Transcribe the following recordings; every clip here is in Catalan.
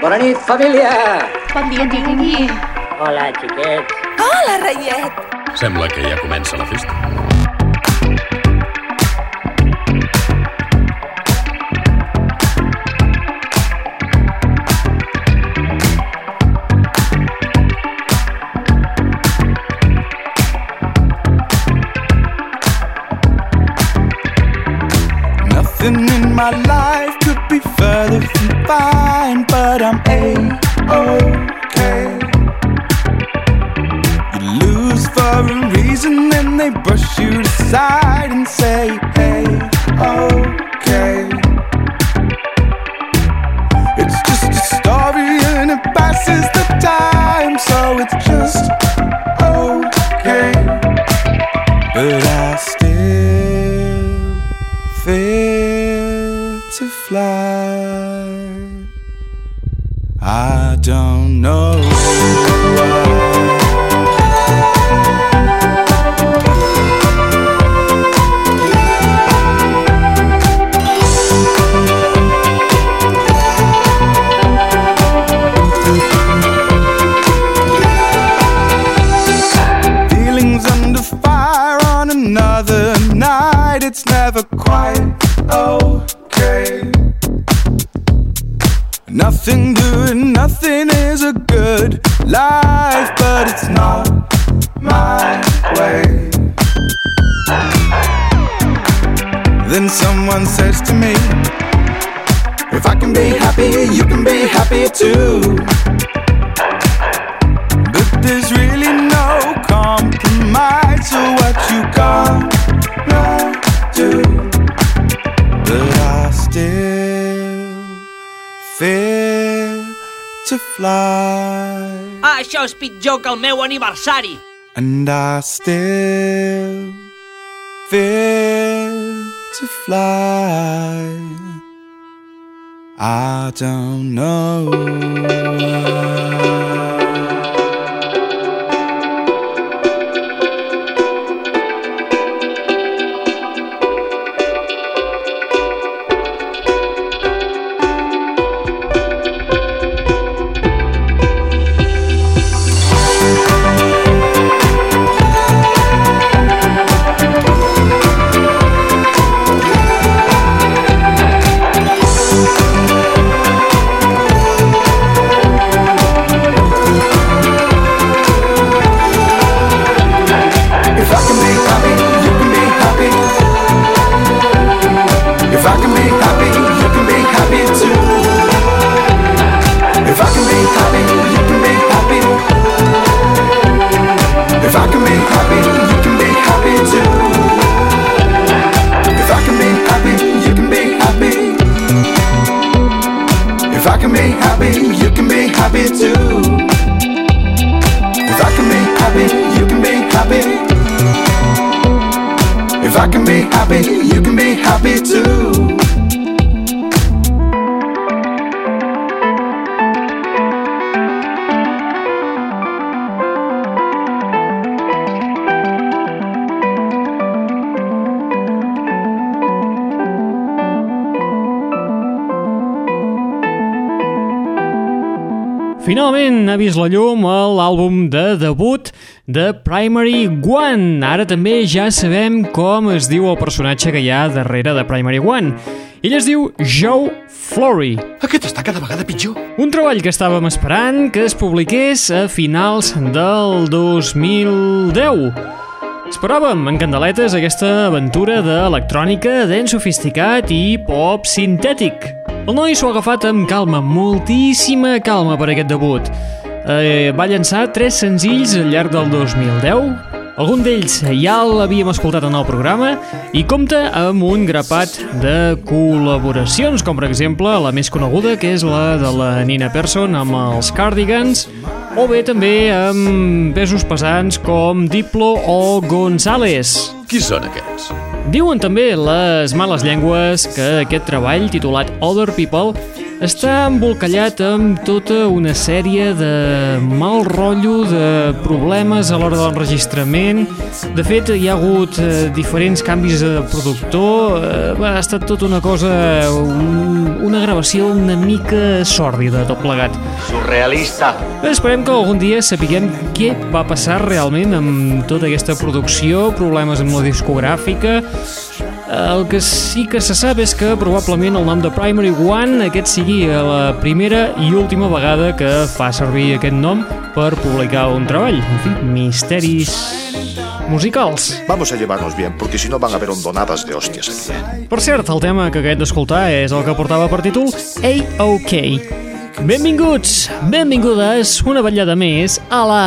Bona nit, família! Bon dia, tingui. Hola, xiquets. Hola, reiet! Sembla que ja comença la festa. Nothing in my life further from fine, but I'm a-okay. You lose for a reason, then they brush you aside and say, hey, okay. It's just a story and it passes the time, so it's just okay. But I still fear to fly. I don't know Then someone says to me, If I can be happy, you can be happy too. But there's really no compromise to what you gonna do. But I still fear to fly. Ah, això és pitjor que el meu aniversari. And I still fear to fly. I don't know. why. Finalment ha vist la llum a l'àlbum de debut de Primary One. Ara també ja sabem com es diu el personatge que hi ha darrere de Primary One. Ell es diu Joe Flory. Aquest està cada vegada pitjor. Un treball que estàvem esperant que es publiqués a finals del 2010. Esperàvem en candeletes aquesta aventura d'electrònica, dent sofisticat i pop sintètic. El noi s'ho ha agafat amb calma, moltíssima calma per aquest debut. Eh, va llançar tres senzills al llarg del 2010, algun d'ells ja l'havíem escoltat en el programa i compta amb un grapat de col·laboracions, com per exemple la més coneguda, que és la de la Nina Persson amb els Cardigans, o bé també amb pesos pesants com Diplo o González. Qui són aquests? Diuen també les males llengües que aquest treball, titulat Other People, està embolcallat amb tota una sèrie de mal rotllo, de problemes a l'hora de l'enregistrament. De fet, hi ha hagut eh, diferents canvis de productor, eh, ha estat tota una cosa, un, una gravació una mica sòrdida, tot plegat. Surrealista. Esperem que algun dia sapiguem què va passar realment amb tota aquesta producció, problemes amb la discogràfica, el que sí que se sap és que probablement el nom de Primary One aquest sigui la primera i última vegada que fa servir aquest nom per publicar un treball. En fi, misteris musicals. Vamos a llevarnos bien, porque si no van a haber hondonadas de hostias aquí. Per cert, el tema que acabem d'escoltar és el que portava per títol A-OK. Benvinguts, benvingudes, una vetllada més a la...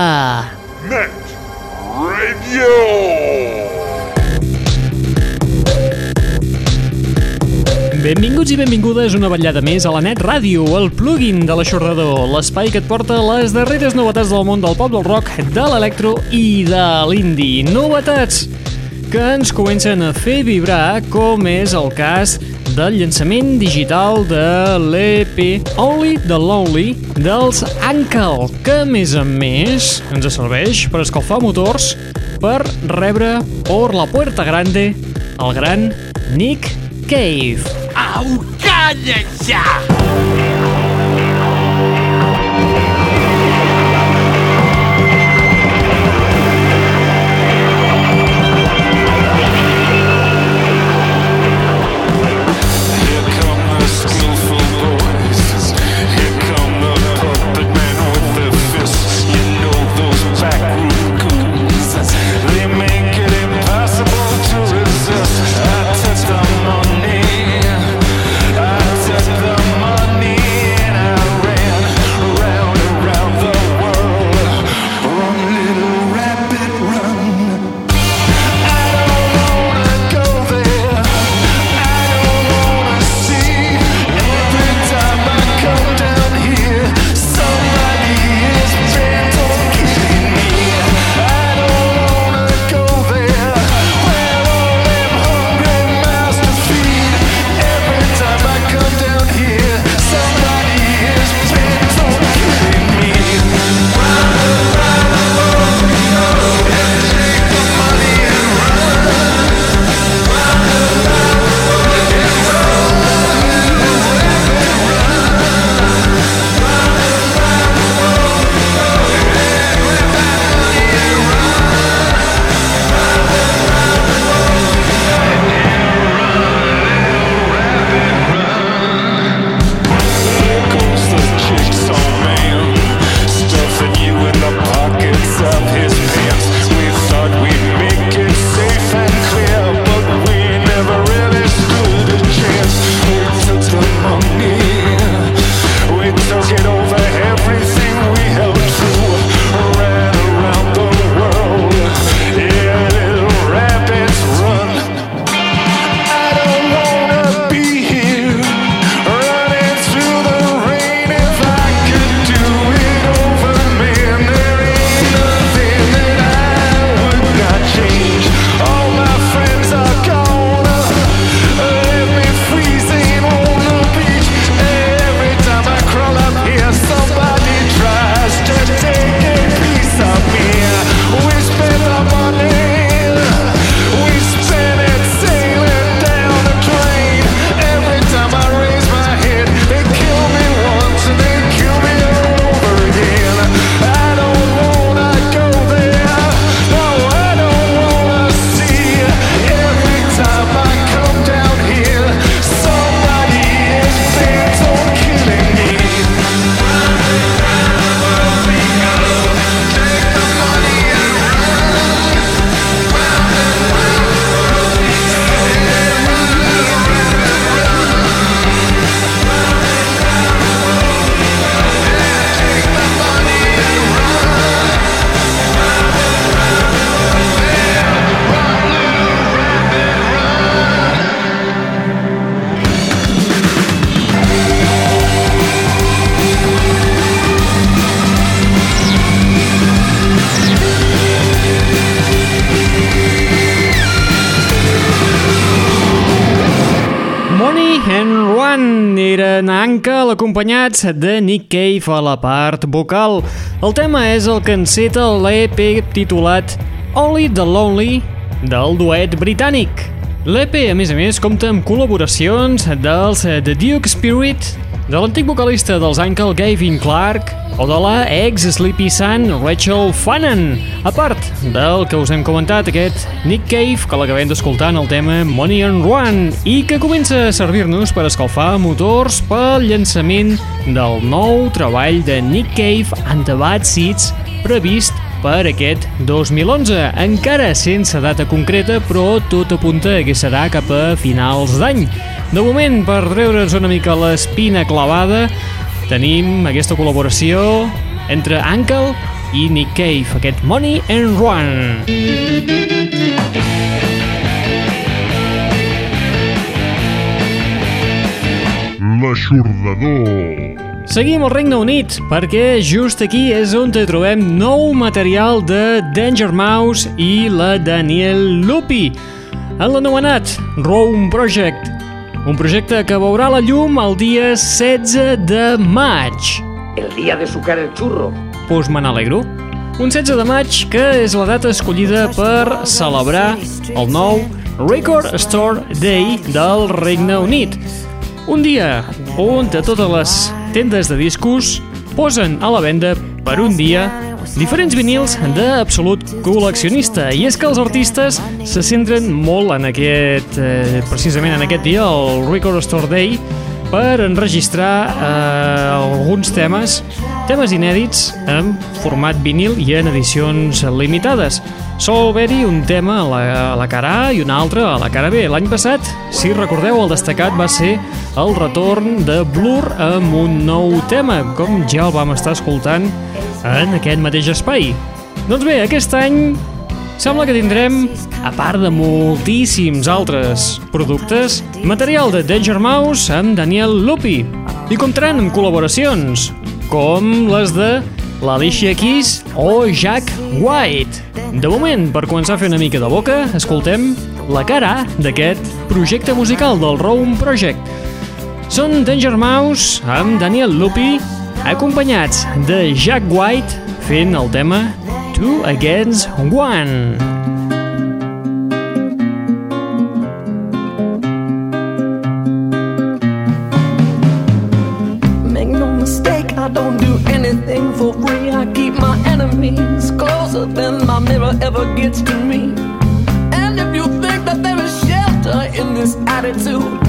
Benvinguts i benvingudes una vetllada més a la Net Ràdio, el plugin de l'aixordador, l'espai que et porta les darreres novetats del món del pop, del rock, de l'electro i de l'indie. Novetats que ens comencen a fer vibrar, com és el cas del llançament digital de l'EP Only the Lonely dels Uncle, que a més a més ens serveix per escalfar motors per rebre por la puerta grande el gran Nick Cave. 啊！干你家！Acompanyats de Nick Cave a la part vocal. El tema és el que enceta l'EP titulat Only the Lonely del duet britànic. L'EP, a més a més, compta amb col·laboracions dels The Duke Spirit, de l'antic vocalista dels Uncle Gavin Clark o de la ex Sleepy Sun Rachel Fannin, a part del que us hem comentat, aquest Nick Cave, que l'acabem d'escoltar en el tema Money and Run, i que comença a servir-nos per escalfar motors pel llançament del nou treball de Nick Cave and the Bad Seeds previst per aquest 2011, encara sense data concreta, però tot apunta que serà cap a finals d'any. De moment, per treure's una mica l'espina clavada, tenim aquesta col·laboració entre Uncle i Nick Cave, aquest Money and Run. L'aixordador. Seguim al Regne Unit, perquè just aquí és on te trobem nou material de Danger Mouse i la Daniel Lupi, en l'anomenat Rome Project, un projecte que veurà la llum el dia 16 de maig. El día de sucar el churro. Pues me n'alegro. Un 16 de maig que és la data escollida per celebrar el nou Record Store Day del Regne Unit. Un dia on a totes les tendes de discos posen a la venda per un dia diferents vinils d'absolut col·leccionista i és que els artistes se centren molt en aquest, eh, precisament en aquest dia, el Record Store Day, per enregistrar eh, alguns temes, temes inèdits en format vinil i en edicions limitades. Sol haver-hi un tema a la, a la cara A i un altre a la cara B. L'any passat, si recordeu, el destacat va ser el retorn de Blur amb un nou tema, com ja el vam estar escoltant en aquest mateix espai. Doncs bé, aquest any sembla que tindrem, a part de moltíssims altres productes, material de Danger Mouse amb Daniel Lupi. I comptaran amb col·laboracions, com les de l'Alicia Keys o Jack White. De moment, per començar a fer una mica de boca, escoltem la cara d'aquest projecte musical del Rome Project. Són Danger Mouse amb Daniel Lupi, acompanyats de Jack White fent el tema Two Against One. Mirror ever gets to me. And if you think that there is shelter in this attitude,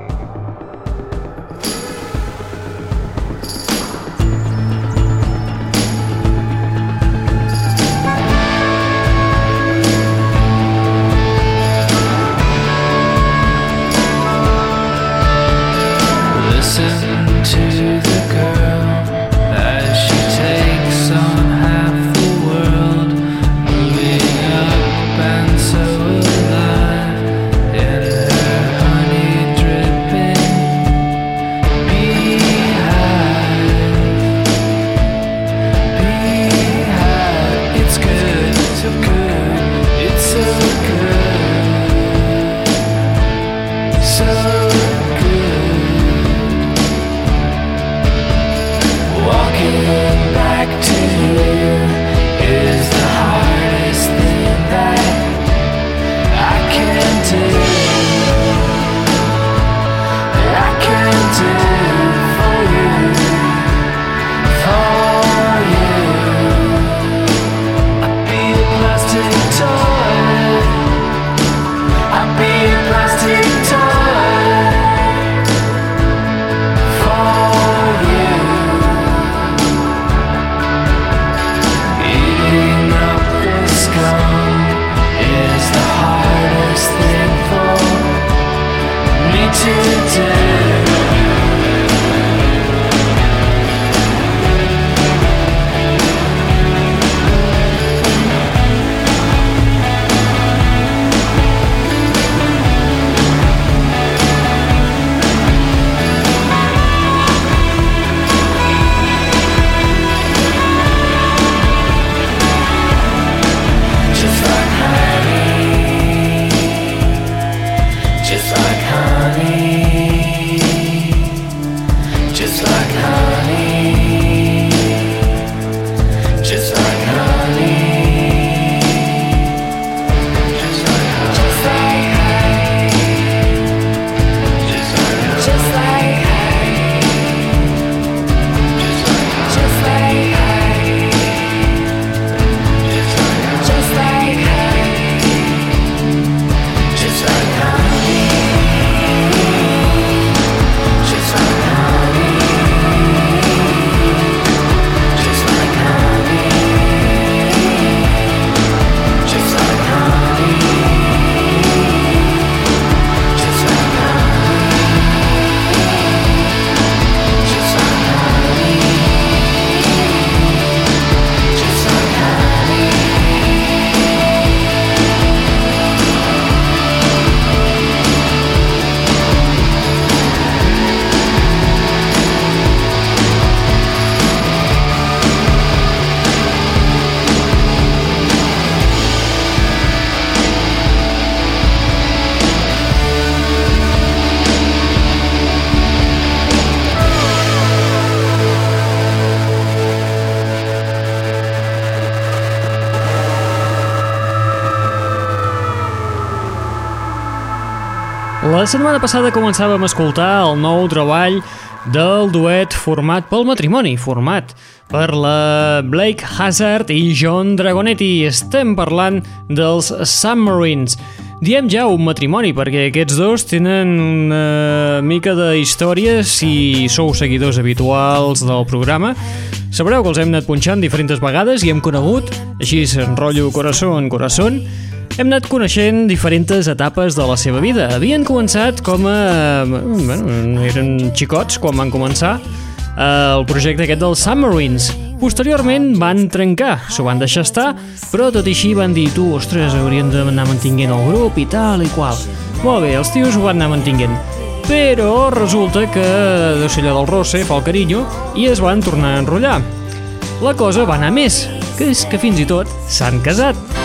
La setmana passada començàvem a escoltar el nou treball del duet format pel matrimoni, format per la Blake Hazard i John Dragonetti. Estem parlant dels Submarines. Diem ja un matrimoni perquè aquests dos tenen una mica de història si sou seguidors habituals del programa. Sabreu que els hem anat punxant diferents vegades i hem conegut, així s'enrotllo corazón, corazón, hem anat coneixent diferents etapes de la seva vida. Havien començat com a... Bueno, eren xicots quan van començar eh, el projecte aquest dels Submarines. Posteriorment van trencar, s'ho van deixar estar, però tot i així van dir, tu, ostres, hauríem d'anar mantinguent el grup i tal i qual. Molt bé, els tios ho van anar mantinguent. Però resulta que ser allò del roce, fa el carinyo, i es van tornar a enrotllar. La cosa va anar més, que és que fins i tot s'han casat.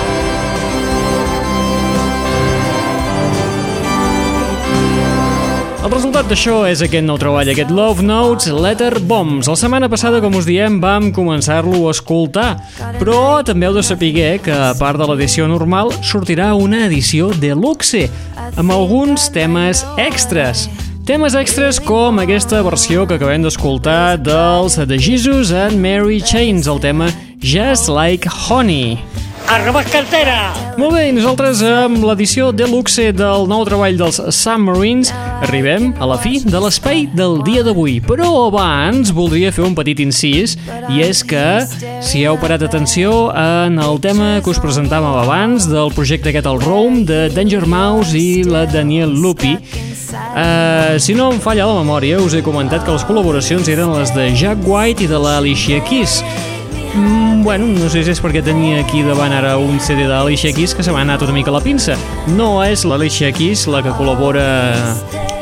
Resultat d'això és aquest nou treball, aquest Love Notes Letter Bombs. La setmana passada, com us diem, vam començar-lo a escoltar, però també heu de saber que, a part de l'edició normal, sortirà una edició deluxe, amb alguns temes extras. Temes extras com aquesta versió que acabem d'escoltar dels The Jesus and Mary Chains, el tema Just Like Honey. A cartera! Molt bé, i nosaltres amb l'edició deluxe del nou treball dels Submarines arribem a la fi de l'espai del dia d'avui. Però abans voldria fer un petit incís i és que si heu parat atenció en el tema que us presentàvem abans del projecte aquest el Rome de Danger Mouse i la Daniel Lupi Uh, si no em falla la memòria, us he comentat que les col·laboracions eren les de Jack White i de l'Alicia Keys. Mm, bueno, no sé si és perquè tenia aquí davant ara un CD d'Alicia Keys que se m'ha anat una mica la pinça. No és l'Alicia Keys la que col·labora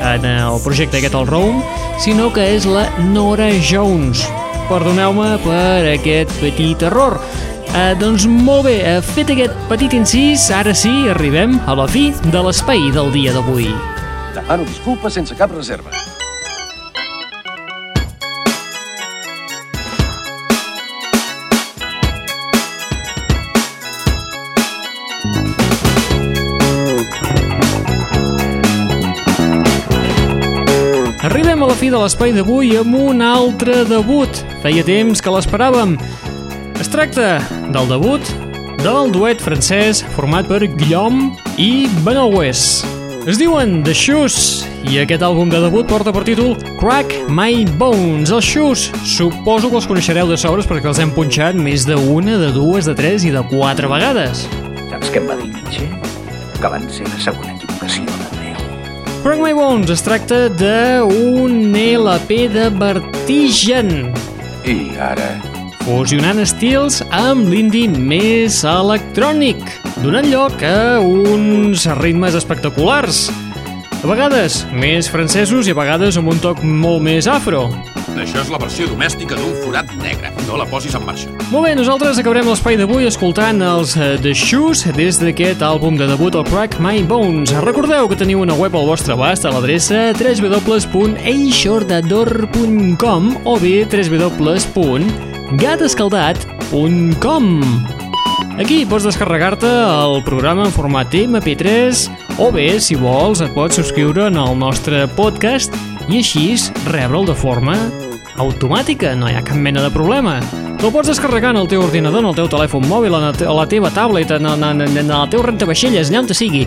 en el projecte aquest al Rome, sinó que és la Nora Jones. Perdoneu-me per aquest petit error. Uh, doncs molt bé, uh, fet aquest petit incís, ara sí, arribem a la fi de l'espai del dia d'avui. Demano disculpes sense cap reserva. Arribem a la fi de l'espai d'avui amb un altre debut. Feia temps que l'esperàvem. Es tracta del debut del duet francès format per Guillaume i Benoues. Es diuen The Shoes i aquest àlbum de debut porta per títol Crack My Bones. Els Shoes suposo que els coneixereu de sobres perquè els hem punxat més de una, de dues, de tres i de quatre vegades. Saps què em va dir Nietzsche? Que van ser la segona equivocació Crack My Bones es tracta d'un LP de Vertigen I ara... fusionant estils amb l'indie més electrònic, donant lloc a uns ritmes espectaculars. A vegades més francesos i a vegades amb un toc molt més afro. Això és la versió domèstica d'un forat negre. No la posis en marxa. Molt bé, nosaltres acabarem l'espai d'avui escoltant els eh, The Shoes des d'aquest àlbum de debut, el Crack My Bones. Recordeu que teniu una web al vostre abast a l'adreça www.eixordador.com o bé www.gatescaldat.com Aquí pots descarregar-te el programa en format MP3 o bé, si vols, et pots subscriure en el nostre podcast i així rebre'l de forma automàtica, no hi ha cap mena de problema. Te'l pots descarregar en el teu ordinador, en el teu telèfon mòbil, en, la teva tablet, en, en, en, en el teu rentavaixelles, allà on te sigui.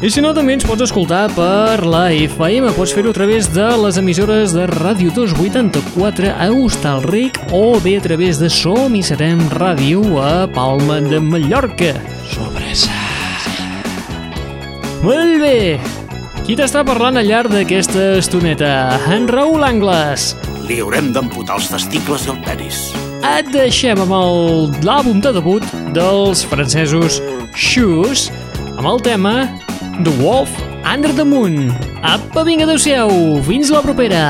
I si no, també ens pots escoltar per la FM, pots fer-ho a través de les emissores de Ràdio 284 a Hostalric o bé a través de Som i Serem Ràdio a Palma de Mallorca. Sorpresa. Molt bé. Qui t'està parlant al llarg d'aquesta estoneta? En Raül Angles. Li haurem d'amputar els testicles i el penis. Et deixem amb l'àlbum de debut dels francesos Shoes amb el tema The Wolf Under the Moon. Apa, vinga, adeu-siau. Fins la propera.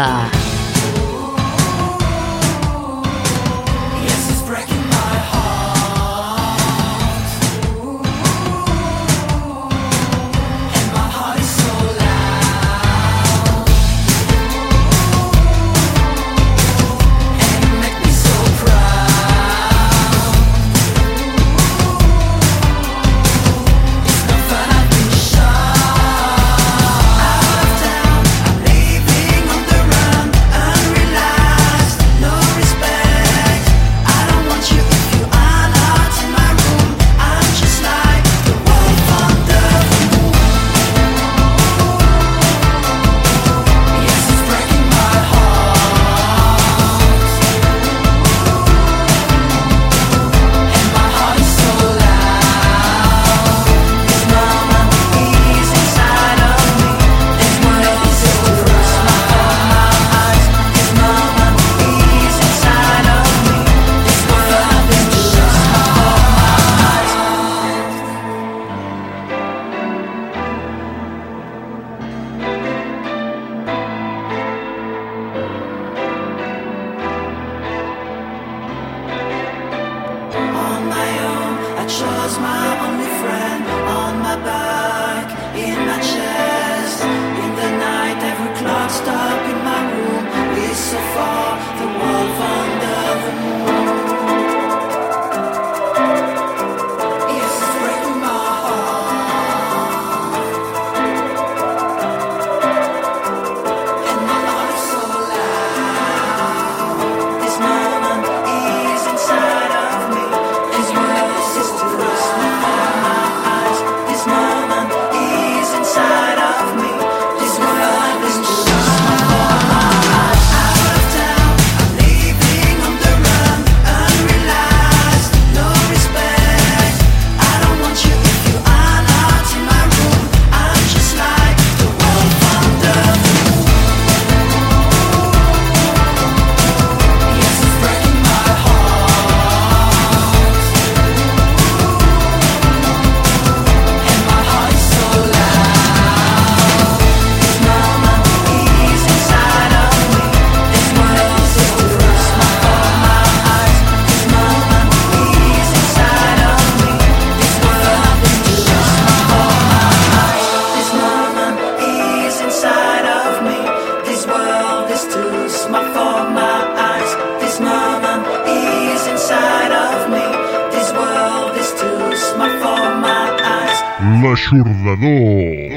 L'aixordador.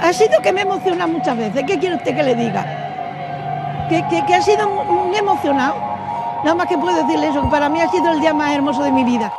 Ha sido que me emociona muchas veces. ¿Qué quiere usted que le diga? Que, que, que ha sido muy emocionado. Nada más que puedo decirle eso, que para mí ha sido el día más hermoso de mi vida.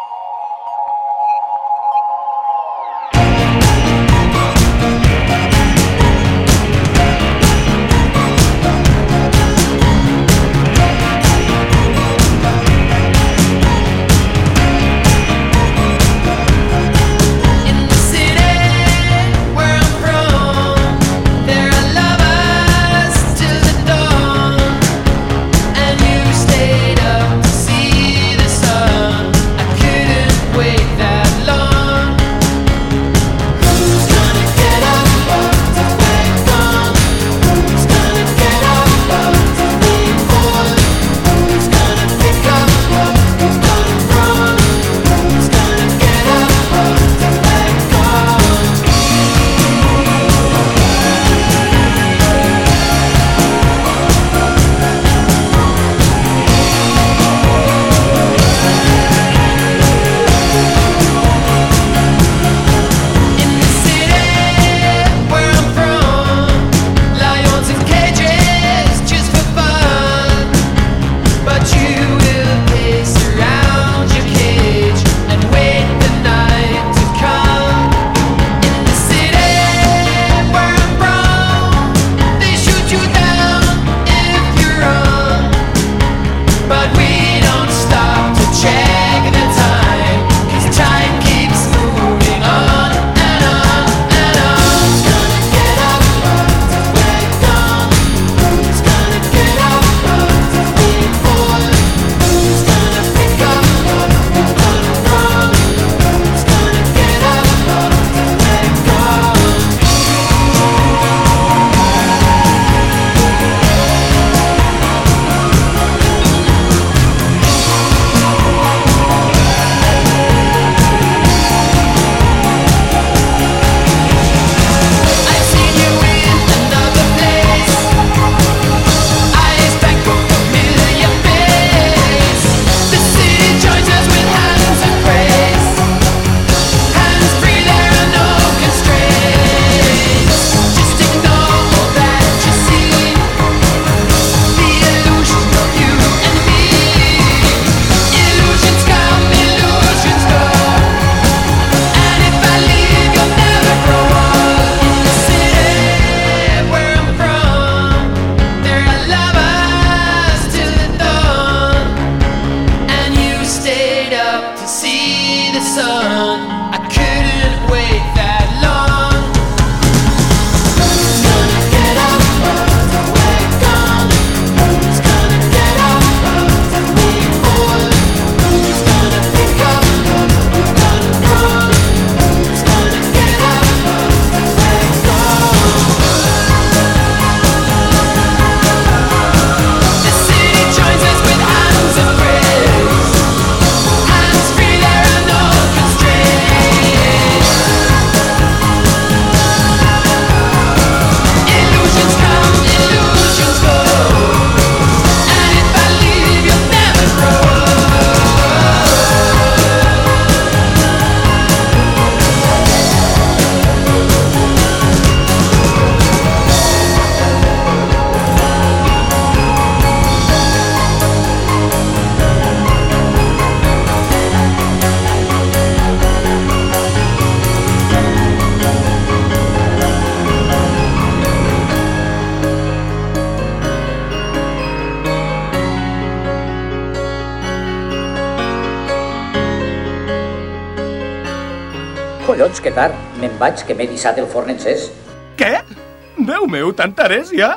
Tard. Me'n vaig, que m'he dissat el forn encès. Què? Déu meu, tanta herèsia?